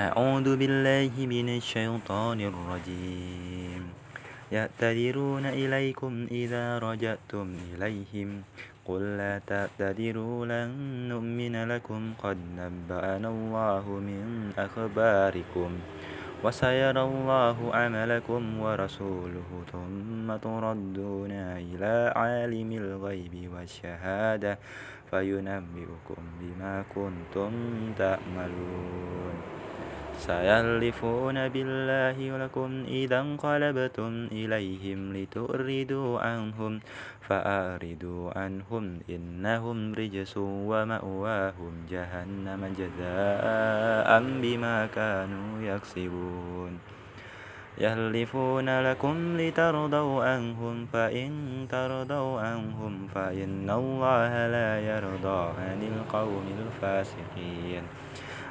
أعوذ بالله من الشيطان الرجيم. يعتذرون إليكم إذا رجعتم إليهم. قل لا تعتذروا لن نؤمن لكم. قد نبأنا الله من أخباركم. وسيرى الله عملكم ورسوله. ثم تردون إلى عالم الغيب والشهادة. فينبئكم بما كنتم تعملون سيحلفون بالله لكم إذا انقلبتم إليهم لتؤردوا عنهم فأعرضوا عنهم إنهم رجس ومأواهم جهنم جزاء بما كانوا يكسبون يحلفون لكم لترضوا عنهم فإن ترضوا عنهم فإن الله لا يرضى عن القوم الفاسقين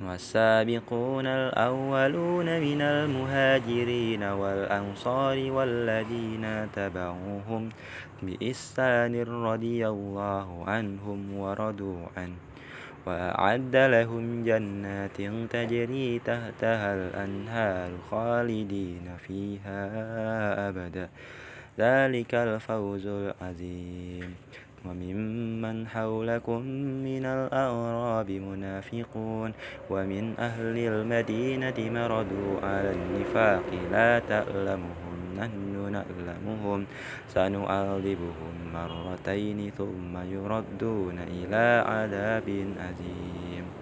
والسابقون الأولون من المهاجرين والأنصار والذين تبعوهم بإحسان رضي الله عنهم ورضوا عنه وأعد لهم جنات تجري تحتها الأنهار خالدين فيها أبدا ذلك الفوز العظيم وممن حولكم من الأعراب منافقون ومن أهل المدينة مردوا على النفاق لا تعلمهم نحن نعلمهم سنعذبهم مرتين ثم يردون إلى عذاب أليم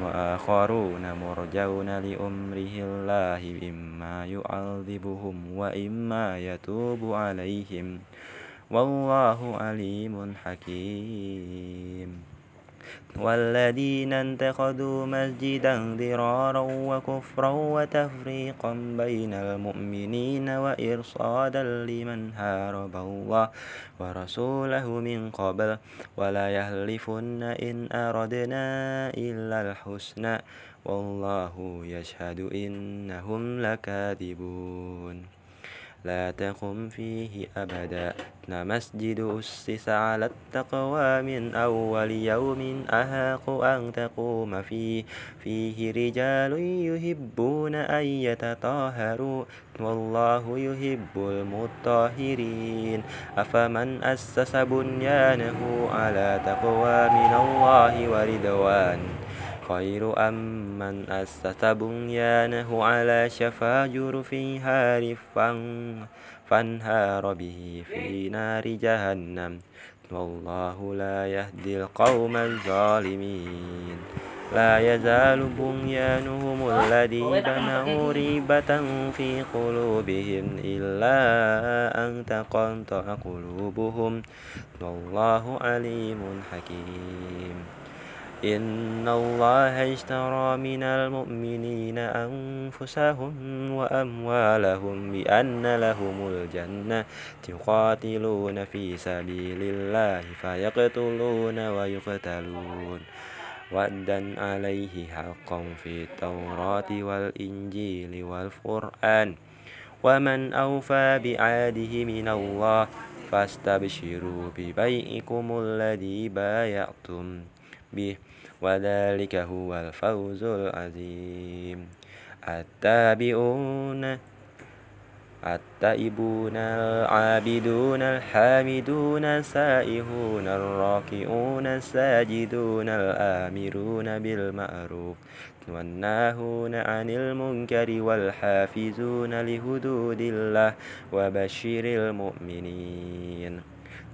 وآخرون مرجون لأمره الله إما يعذبهم وإما يتوب عليهم. والله عليم حكيم. والذين اتخذوا مسجدا ضرارا وكفرا وتفريقا بين المؤمنين وإرصادا لمن هارب الله ورسوله من قبل ولا يهلفن إن أردنا إلا الحسنى والله يشهد إنهم لكاذبون لا تقم فيه أبدا. لمسجد أسس على التقوى من أول يوم أهاق أن تقوم فيه. فيه رجال يحبون أن يتطهروا. والله يحب المطهرين. أفمن أسس بنيانه على تقوى من الله ورضوان؟ خير أم من أسس بنيانه على شفا جرف هار فانهار به في نار جهنم. والله لا يهدي القوم الظالمين. لا يزال بنيانهم الذي بنوا ريبة في قلوبهم إلا أن تقطع قلوبهم. والله عليم حكيم. إن الله اشترى من المؤمنين أنفسهم وأموالهم بأن لهم الجنة يقاتلون في سبيل الله فيقتلون ويقتلون. وعدا عليه حقا في التوراة والإنجيل والقرآن. ومن أوفى بعهده من الله فاستبشروا ببيعكم الذي بايعتم به. وذلك هو الفوز العظيم. التابعون التائبون العابدون الحامدون السائحون الراكعون الساجدون الآمرون بالمعروف والناهون عن المنكر والحافظون لحدود الله وبشر المؤمنين.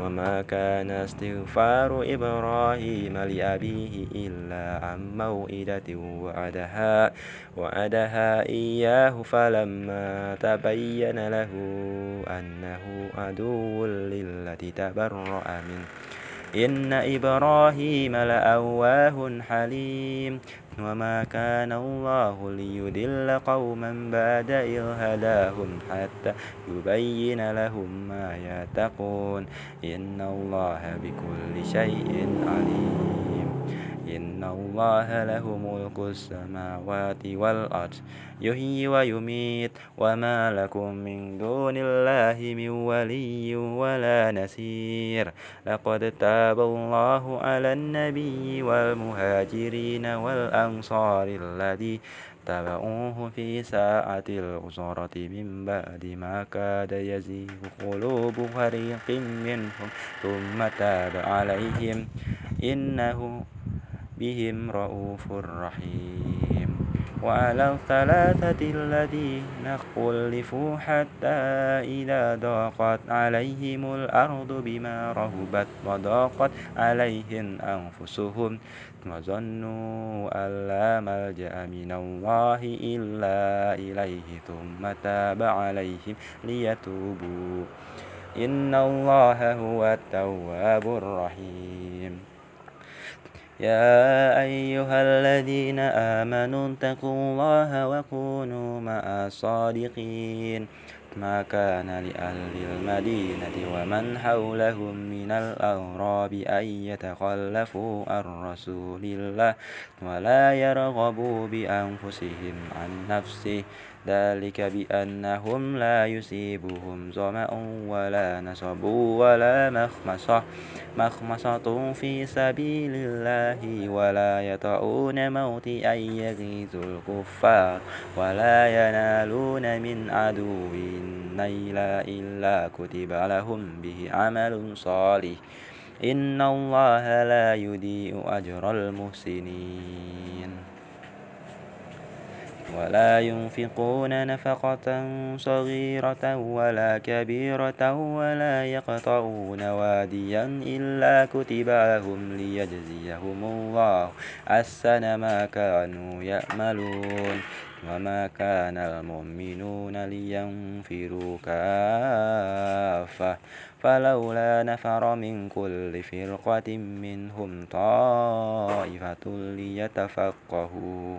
وما كان استغفار إبراهيم لأبيه إلا عن موئدة وعدها وعدها إياه فلما تبين له أنه عدو للتي تبرأ منه. إن إبراهيم لأواه حليم. وما كان الله ليدل قوما بعد إذ هداهم حتى يبين لهم ما يتقون. إن الله بكل شيء عليم. إن الله له ملك السماوات والأرض يحيي ويميت وما لكم من دون الله من ولي ولا نسير لقد تاب الله على النبي والمهاجرين والأنصار الذي اتبعوه في ساعة العسرة من بعد ما كاد يزيغ قلوب فريق منهم ثم تاب عليهم إنه بهم رؤوف رحيم. وعلى الثلاثة الذين خلفوا حتى إذا ضاقت عليهم الأرض بما رهبت وضاقت عليهم أنفسهم. وظنوا أن لا ملجأ من الله إلا إليه ثم تاب عليهم ليتوبوا. إن الله هو التواب الرحيم. يا أيها الذين آمنوا اتقوا الله وكونوا مع الصادقين ما كان لأهل المدينة ومن حولهم من الأغراب أن يتخلفوا عن رسول الله ولا يرغبوا بأنفسهم عن نفسه. ذلك بأنهم لا يصيبهم ظمأ ولا نصب ولا مخمصة مخمصة في سبيل الله ولا يطعون موت أن يغيظ الكفار ولا ينالون من عدو نيلا إلا كتب لهم به عمل صالح. إن الله لا يضيء أجر المحسنين. ولا ينفقون نفقة صغيرة ولا كبيرة ولا يقطعون واديا إلا كتب لهم ليجزيهم الله أحسن ما كانوا يأملون وما كان المؤمنون لينفروا كافة فلولا نفر من كل فرقة منهم طائفة ليتفقهوا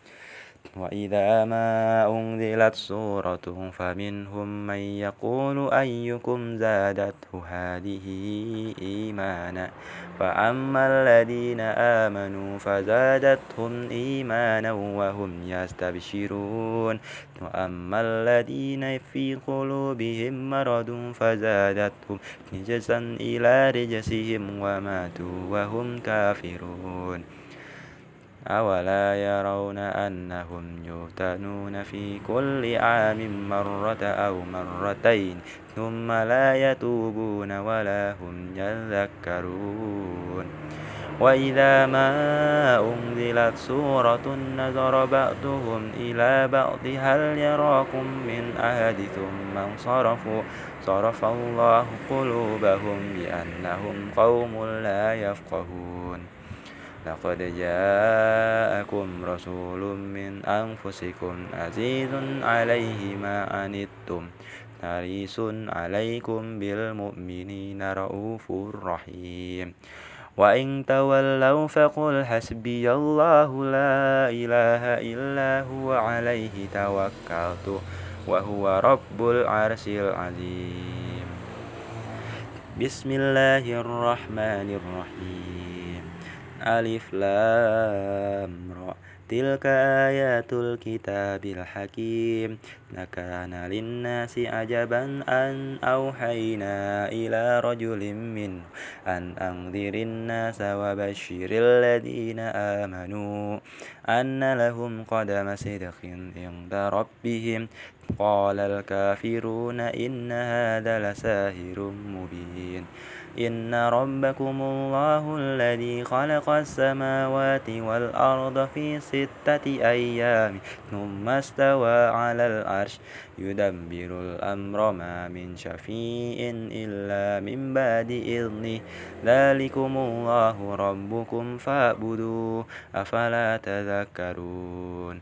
وإذا ما أنزلت سورة فمنهم من يقول أيكم زادته هذه إيمانا فأما الذين آمنوا فزادتهم إيمانا وهم يستبشرون وأما الذين في قلوبهم مرض فزادتهم رجسا إلى رجسهم وماتوا وهم كافرون أولا يرون أنهم يفتنون في كل عام مرة أو مرتين ثم لا يتوبون ولا هم يذكرون. وإذا ما أنزلت سورة نظر بعضهم إلى بعض هل يراكم من أحد؟ ثم انصرفوا صرف الله قلوبهم بأنهم قوم لا يفقهون. لقد جاءكم رسول من أنفسكم عزيز عليه ما عنتم حريص عليكم بالمؤمنين رؤوف رحيم. وإن تولوا فقل حسبي الله لا إله إلا هو عليه توكلت وهو رب العرش العظيم. بسم الله الرحمن الرحيم. ألف لام را. تلك آيات الكتاب الحكيم. لكان للناس عجبا أن أوحينا إلى رجل من أن أنذر الناس وبشر الذين آمنوا. أن لهم قدم صدق عند ربهم. قال الكافرون إن هذا لساهر مبين. إن ربكم الله الذي خلق السماوات والأرض في ستة أيام ثم استوى على العرش. يدبر الأمر ما من شفيع إلا من بعد إذنه. ذلكم الله ربكم فاعبدوه أفلا تذكرون.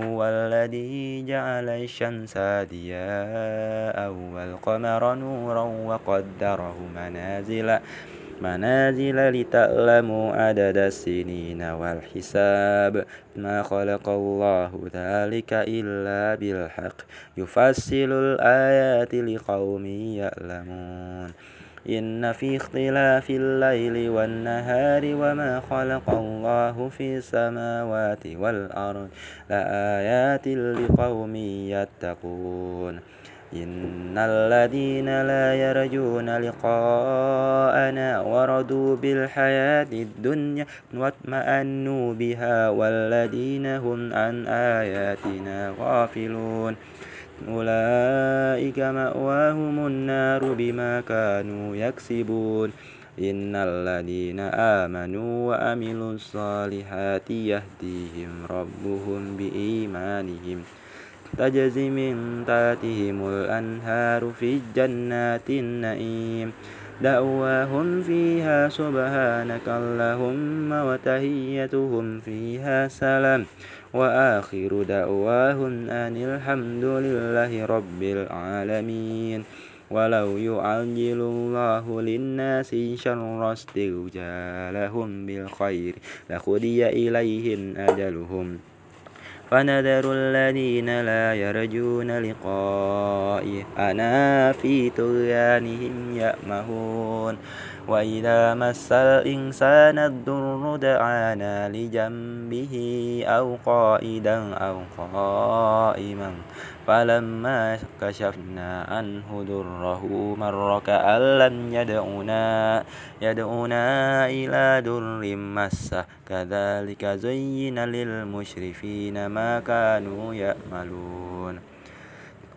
هو الذي جعل الشمس ضياء والقمر نورا وقدره منازل منازل لتعلموا عدد السنين والحساب. ما خلق الله ذلك إلا بالحق. يفصل الآيات لقوم يعلمون. إن في اختلاف الليل والنهار وما خلق الله في السماوات والأرض لآيات لقوم يتقون. إن الذين لا يرجون لقاءنا وردوا بالحياة الدنيا واطمأنوا بها والذين هم عن آياتنا غافلون. أولئك مأواهم النار بما كانوا يكسبون. إن الذين آمنوا وعملوا الصالحات يهديهم ربهم بإيمانهم. تجزي من تحتهم الأنهار في جنات النعيم. دعواهم فيها سبحانك اللهم وتهيتهم فيها سلام. وآخر دعواهم أن الحمد لله رب العالمين. ولو يعجل الله للناس شر استعجالهم بالخير لقضي إليهم أجلهم. فنذر الذين لا يرجون أنا في طغيانهم يأمهون. وإذا مس الإنسان الضر دعانا لجنبه أو قائدا أو قائما فلما كشفنا عنه ضره مر كأن لم يدعنا يدعنا إلى در مسه. كذلك زين للمشرفين ما كانوا يأملون.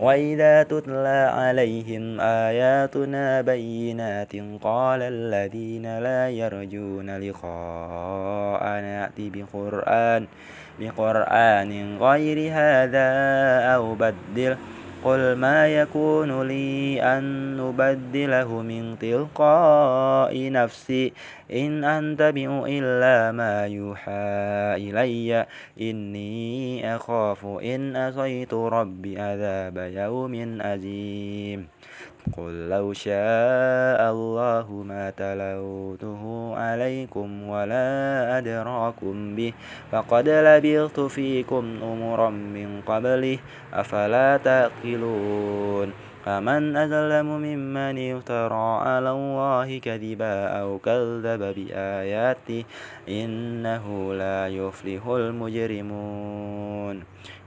وإذا تتلى عليهم آياتنا بينات قال الذين لا يرجون لقاء نأتي بقرآن بقرآن غير هذا أو بدله. قل ما يكون لي أن نبدله من تلقاء نفسي. إن أنتبئ إلا ما يوحى إلي. إني أخاف إن أصيت ربي عذاب يوم أزيم. قل لو شاء الله ما تلوته عليكم ولا أدراكم به فقد لبثت فيكم أمرا من قبله أفلا تأكلون فمن أظلم ممن افترى على الله كذبا أو كذب بآياته إنه لا يفلح المجرمون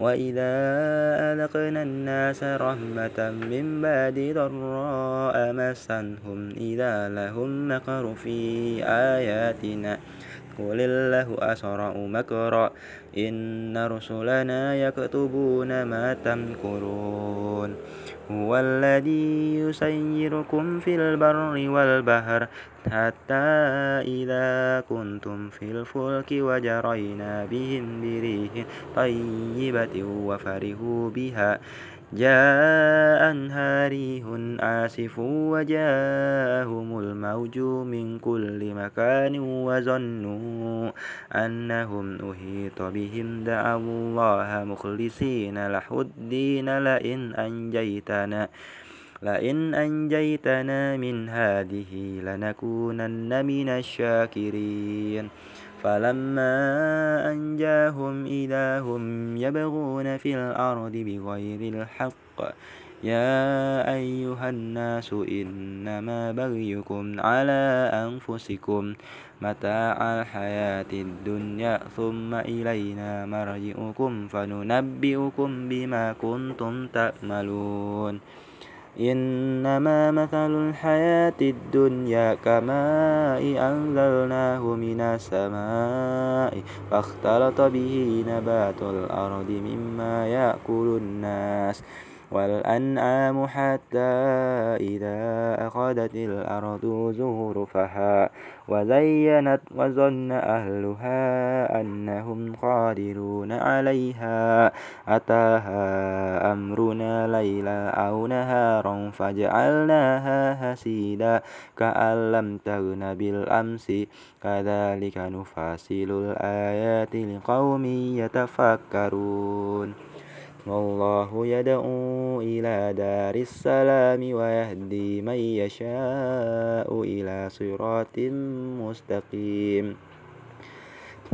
وإذا أذقنا الناس رحمة من بعد ضراء مسنهم إذا لهم مكر في آياتنا قل الله أسرع مكرا إن رسلنا يكتبون ما تمكرون هو الذي يسيركم في البر والبحر حتى إذا كنتم في الفلك وجرينا بهم بريح طيبة وفرحوا بها. جاء ريح آسف وجاءهم الموج من كل مكان وظنوا أنهم أحيط بهم. دعوا الله مخلصين له الدين لئن أنجيتنا. لئن أنجيتنا من هذه لنكونن من الشاكرين. فلما أنجاهم إذا هم يبغون في الأرض بغير الحق يا أيها الناس إنما بغيكم على أنفسكم متاع الحياة الدنيا ثم إلينا مرجئكم فننبئكم بما كنتم تأملون. إنما مثل الحياة الدنيا كماء أنزلناه من السماء فاختلط به نبات الأرض مما يأكل الناس والأنعام حتى إذا أخذت الأرض زخرفها وزينت وظن أهلها أنهم قادرون عليها. أتاها أمرنا ليلا أو نهارا فجعلناها هسيدا كأن لم تغن بالأمس كذلك نفاصل الآيات لقوم يتفكرون. والله يدعو إلى دار السلام ويهدي من يشاء إلى صراط مستقيم.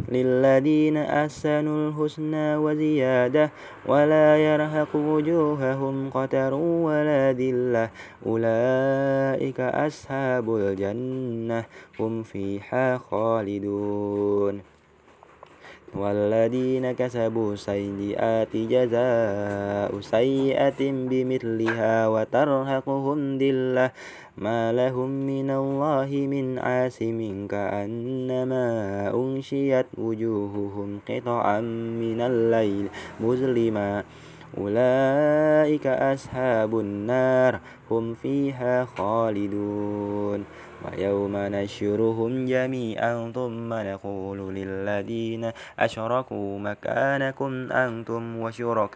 للذين أحسنوا الحسنى وزيادة ولا يرهق وجوههم قتر ولا ذلة. أولئك أصحاب الجنة هم فيها خالدون. والذين كسبوا سيئات جزاء سيئة بمثلها وترهقهم ذلة. ما لهم من الله من عاصم كأنما أنشيت وجوههم قطعا من الليل مظلما. أولئك أصحاب النار هم فيها خالدون. ويوم نشرهم جميعا ثم نقول للذين أشركوا مكانكم أنتم وشركاؤكم.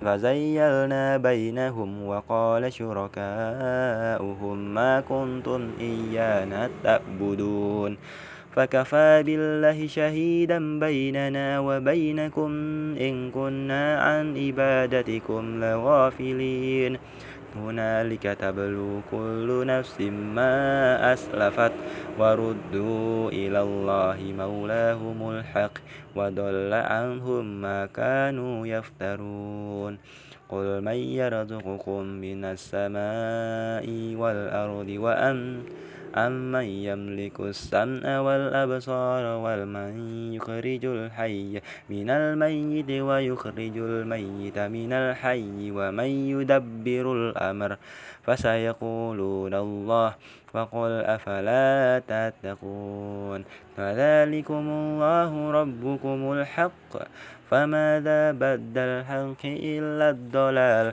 فزيلنا بينهم وقال شركاؤهم ما كنتم إيانا تعبدون. فكفى بالله شهيدا بيننا وبينكم إن كنا عن عبادتكم لغافلين. هنالك تبلو كل نفس ما أسلفت وردوا إلى الله مولاهم الحق وضل عنهم ما كانوا يفترون. قل من يرزقكم من السماء والأرض وأن أمن يملك السمع والأبصار والمن يخرج الحي من الميت ويخرج الميت من الحي ومن يدبر الأمر فسيقولون الله فقل أفلا تتقون فذلكم الله ربكم الحق فماذا بدل الحق إلا الضلال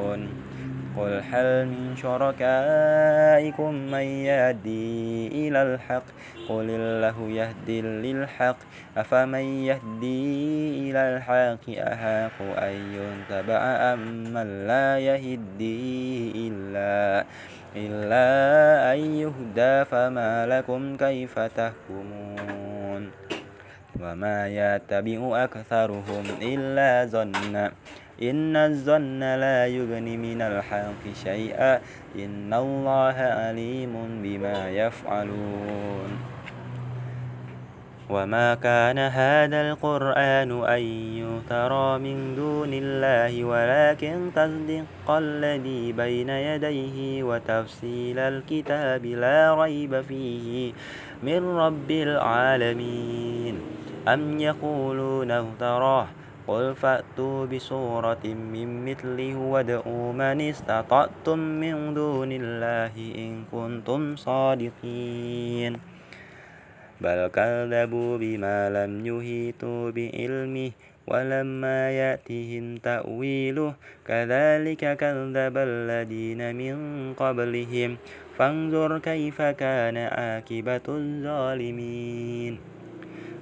قل هل من شركائكم من يهدي إلى الحق؟ قل الله يهدي للحق. أفمن يهدي إلى الحق؟ أحق أن يتبع أم من لا يهدي إلا إلا أن يهدى. فما لكم كيف تحكمون؟ وما يتبع أكثرهم إلا ظنا إن الظن لا يغني من الحق شيئا إن الله عليم بما يفعلون. وما كان هذا القرآن أن يترى من دون الله ولكن تصدق الذي بين يديه وتفصيل الكتاب لا ريب فيه من رب العالمين. أم يقولون افتراه قل فأتوا بسورة من مثله وادعوا من استطعتم من دون الله إن كنتم صادقين بل كذبوا بما لم يهيتوا بعلمه ولما يأتهم تأويله كذلك كذب الذين من قبلهم فانظر كيف كان عاقبة الظالمين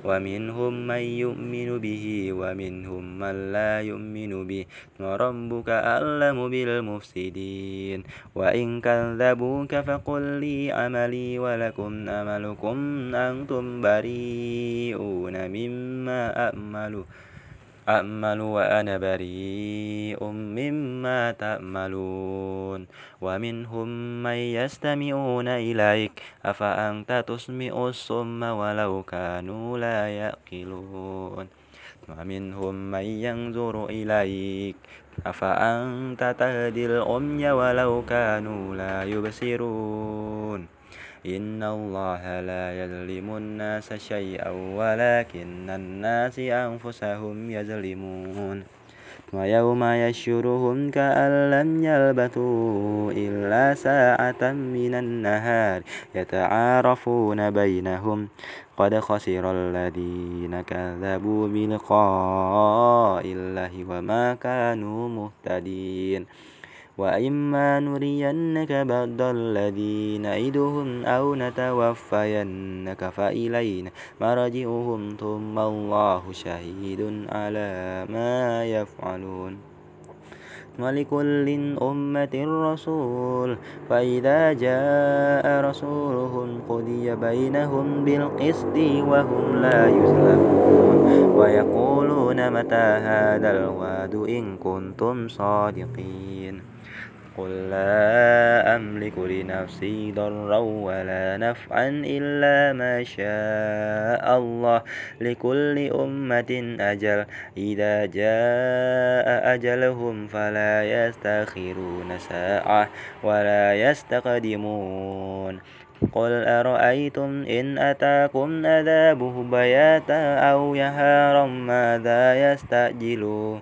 ومنهم من يؤمن به ومنهم من لا يؤمن به. وربك أعلم بالمفسدين. وإن كذبوك فقل لي عملي ولكم عملكم أنتم بريئون مما أعمل. أأمل وأنا بريء مما تأملون. ومنهم من يستمعون إليك. أفأنت تسمع الصم ولو كانوا لا يأكلون؟ ومنهم من ينظر إليك. أفأنت تهدي الأمي ولو كانوا لا يبصرون؟ إن الله لا يظلم الناس شيئا ولكن الناس أنفسهم يظلمون ويوم يشرهم كأن لم يلبثوا إلا ساعة من النهار يتعارفون بينهم قد خسر الذين كذبوا بلقاء الله وما كانوا مهتدين وإما نرينك بعض الذي نعدهم أو نتوفينك فإلينا مرجعهم ثم الله شهيد على ما يفعلون. ولكل أمة رسول فإذا جاء رسولهم قضي بينهم بالقسط وهم لا يظلمون ويقولون متى هذا الوعد إن كنتم صادقين. قل لا أملك لنفسي ضرا ولا نفعا إلا ما شاء الله لكل أمة أجل إذا جاء أجلهم فلا يستخرون ساعة ولا يستقدمون قل أرأيتم إن أتاكم عذابه بياتا أو يهارا ماذا يستعجلون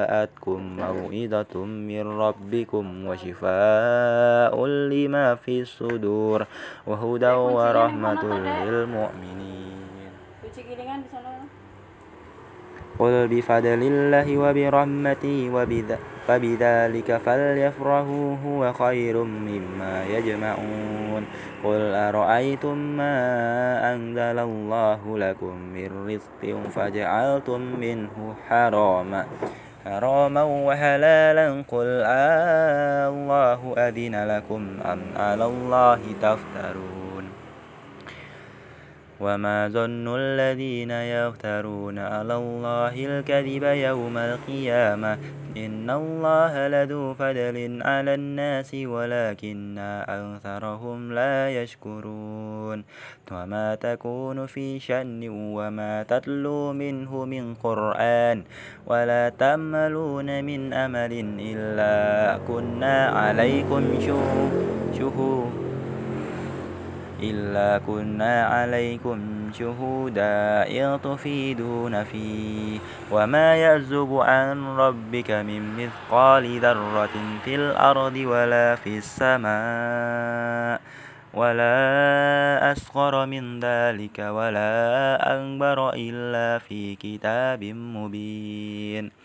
جاءتكم موعظة من ربكم وشفاء لما في الصدور وهدى ورحمة للمؤمنين قل بفضل الله وبرحمته فبذلك فليفرحوا هو خير مما يجمعون قل أرأيتم ما أنزل الله لكم من رزق فجعلتم منه حراما حراما وحلالا قل آه الله أذن لكم أم على الله تفترون. وما ظن الذين يفترون على الله الكذب يوم القيامة إن الله لذو فضل على الناس ولكن أكثرهم لا يشكرون وما تكون في شأن وما تتلو منه من قرآن ولا تأملون من أمل إلا كنا عليكم شهود إلا كنا عليكم شهودا إذ تفيدون فيه. وما يعزب عن ربك من مثقال ذرة في الأرض ولا في السماء ولا أصغر من ذلك ولا أكبر إلا في كتاب مبين.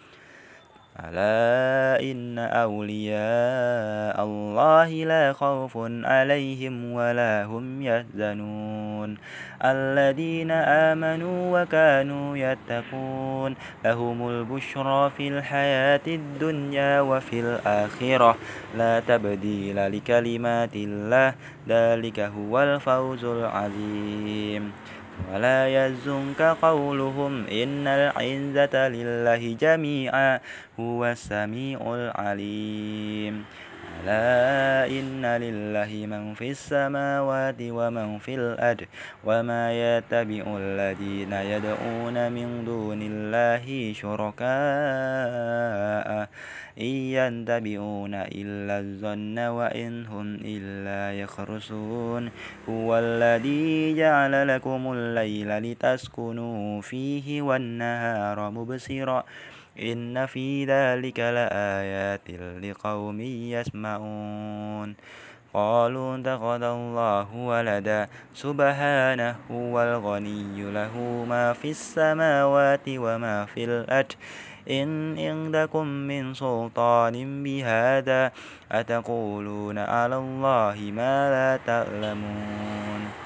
ألا إن أولياء الله لا خوف عليهم ولا هم يحزنون. الذين آمنوا وكانوا يتقون لهم البشرى في الحياة الدنيا وفي الآخرة. لا تبديل لكلمات الله ذلك هو الفوز العظيم. ولا يزنك قولهم إن العزة لله جميعا هو السميع العليم. ألا إن لله من في السماوات ومن في الأرض وما يتبع الذين يدعون من دون الله شركاء إن يتبعون إلا الظن وإن هم إلا يخرسون هو الذي جعل لكم الليل لتسكنوا فيه والنهار مبصرا إن في ذلك لآيات لقوم يسمعون قالوا اتخذ الله ولدا سبحانه هو الغني له ما في السماوات وما في الأرض إن عندكم من سلطان بهذا أتقولون على الله ما لا تعلمون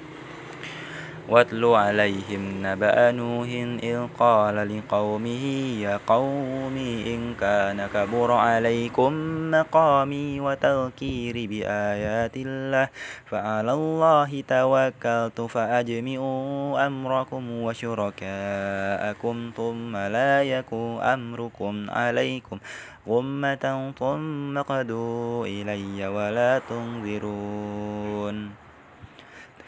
واتل عليهم نبأ نوح إذ قال لقومه يا قوم إن كان كبر عليكم مقامي وتذكيري بآيات الله فعلى الله توكلت فأجمعوا أمركم وشركاءكم ثم لا يكن أمركم عليكم غمة ثم قدوا إلي ولا تنظرون.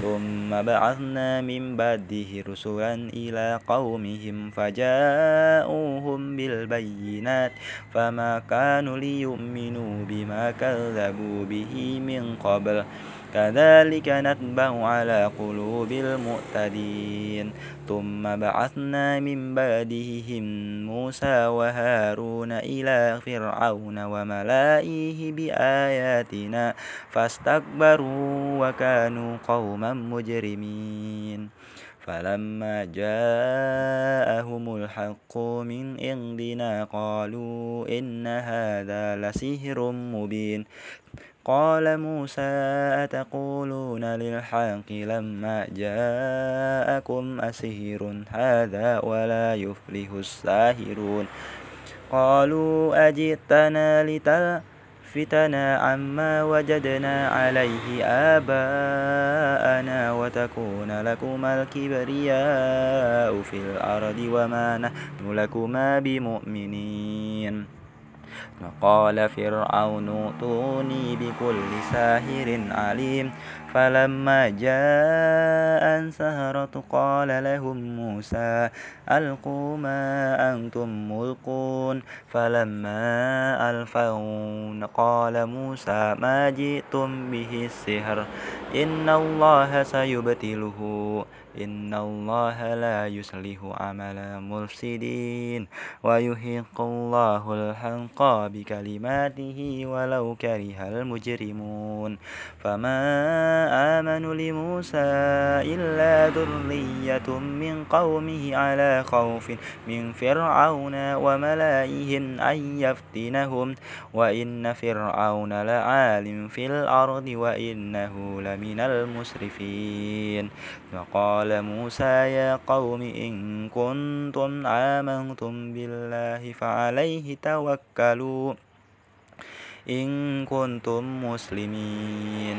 ثم بعثنا من بعده رسلا إلى قومهم فجاءوهم بالبينات فما كانوا ليؤمنوا بما كذبوا به من قبل كذلك نتبع على قلوب المؤتدين. ثم بعثنا من بعدهم موسى وهارون إلى فرعون وملائه بآياتنا فاستكبروا وكانوا قوما مجرمين. فلما جاءهم الحق من عندنا قالوا إن هذا لسحر مبين. قال موسى أتقولون للحق لما جاءكم أسهر هذا ولا يفلح الساهرون قالوا أجئتنا لتلفتنا عما وجدنا عليه آباءنا وتكون لكما الكبرياء في الأرض وما نحن لكما بمؤمنين وقال فرعون ائتوني بكل ساحر عليم فلما جاء السهرة قال لهم موسى ألقوا ما أنتم ملقون فلما ألفون قال موسى ما جئتم به السحر إن الله سيبتله إن الله لا يصلح عمل المفسدين ويحق الله الحق بكلماته ولو كره المجرمون فما آمن لموسى إلا ذرية من قومه على خوف من فرعون وملائهم أن يفتنهم وإن فرعون لعال في الأرض وإنه لمن المسرفين وقال موسى يا قوم إن كنتم آمنتم بالله فعليه توكلوا إن كنتم مسلمين.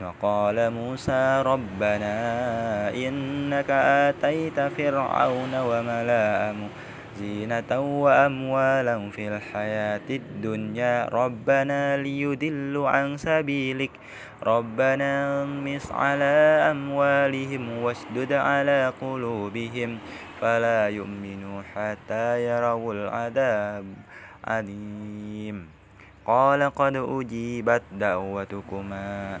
وقال موسى ربنا إنك آتيت فرعون وملأه زينة وأموالا في الحياة الدنيا. ربنا ليدلوا عن سبيلك. ربنا انمس على أموالهم واشدد على قلوبهم. فلا يؤمنوا حتى يروا العذاب عليم قال قد أجيبت دعوتكما.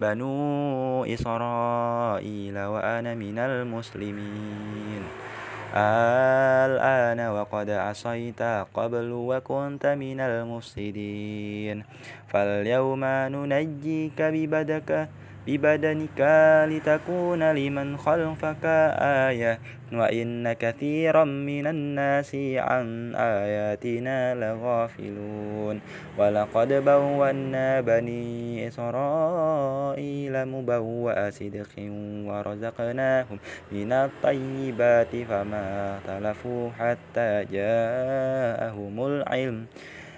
بنو إسرائيل وأنا من المسلمين. الآن وقد عصيت قبل وكنت من المفسدين. فاليوم ننجيك ببدك ببدنك لتكون لمن خلفك آية وإن كثيرا من الناس عن آياتنا لغافلون. ولقد بونا بني إسرائيل مبوأ صدق ورزقناهم من الطيبات فما تلفوا حتى جاءهم العلم.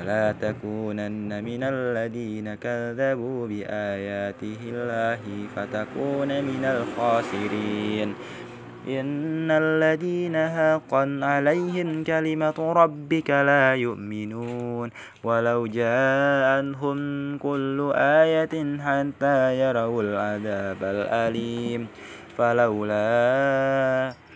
ولا تكونن من الذين كذبوا بآياته الله فتكون من الخاسرين. إن الذين حقا عليهم كلمة ربك لا يؤمنون. ولو جاءتهم كل آية حتى يروا العذاب الأليم. فلولا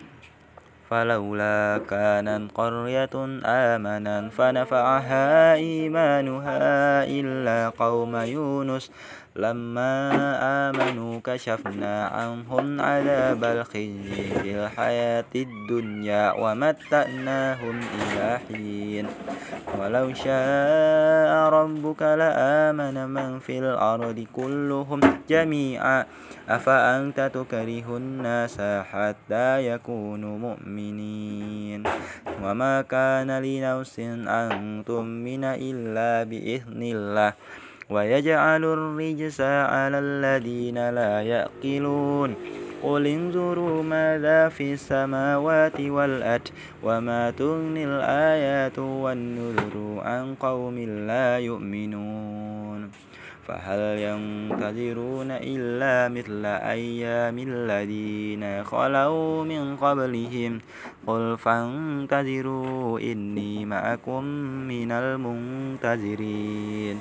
فلولا كانت قرية آمنا فنفعها إيمانها إلا قوم يونس لما آمنوا كشفنا عنهم عذاب الخزي في الحياة الدنيا ومتأناهم إلى حين. ولو شاء ربك لآمن من في الأرض كلهم جميعا. أفأنت تكره الناس حتى يكونوا مؤمنين؟ وما كان لنفس أن تؤمن إلا بإذن الله. ويجعل الرجس على الذين لا يأكلون قل انظروا ماذا في السماوات والأرض وما تغني الآيات والنذر عن قوم لا يؤمنون. فهل ينتظرون إلا مثل أيام الذين خلوا من قبلهم؟ قل فانتظروا إني معكم من المنتظرين.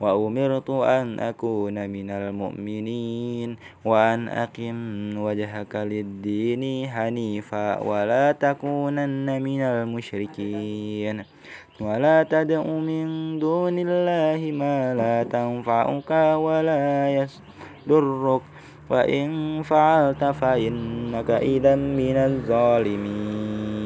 وأمرت أن أكون من المؤمنين وأن أقم وجهك للدين حنيفا ولا تكونن من المشركين ولا تدع من دون الله ما لا تنفعك ولا يضرك وإن فعلت فإنك إذا من الظالمين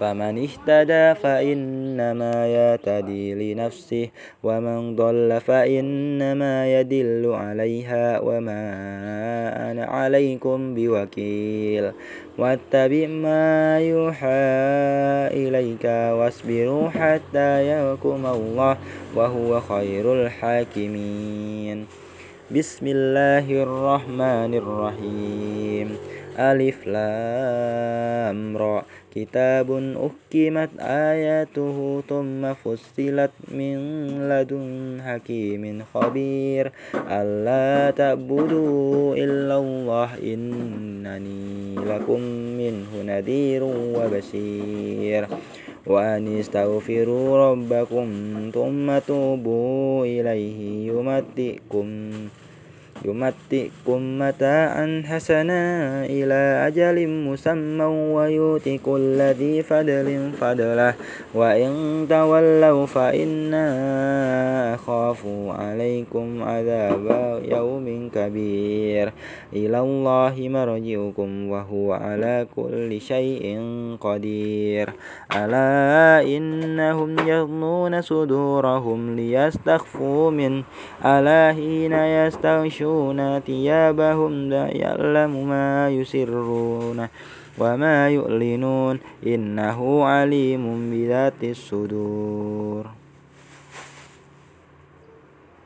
فمن اهتدى فإنما يهتدي لنفسه ومن ضل فإنما يدل عليها وما أنا عليكم بوكيل. واتبع ما يوحى إليك واصبروا حتى يحكم الله وهو خير الحاكمين. بسم الله الرحمن الرحيم. ألف لام را. كتاب أحكمت آياته ثم فصلت من لدن حكيم خبير ألا تعبدوا إلا الله إنني لكم منه نذير وبشير وأن استغفروا ربكم ثم توبوا إليه يمتئكم يمتئكم متاعا حسنا إلى أجل مسمى ويؤتي كل ذي فضل فضله. وإن تولوا فإنا أخاف عليكم عذاب يوم كبير. إلى الله مرجعكم وهو على كل شيء قدير. ألا إنهم يظنون صدورهم ليستخفوا من ألا حين يستغشون ثيابهم لا يعلم ما يسرون وما يعلنون إنه عليم بذات الصدور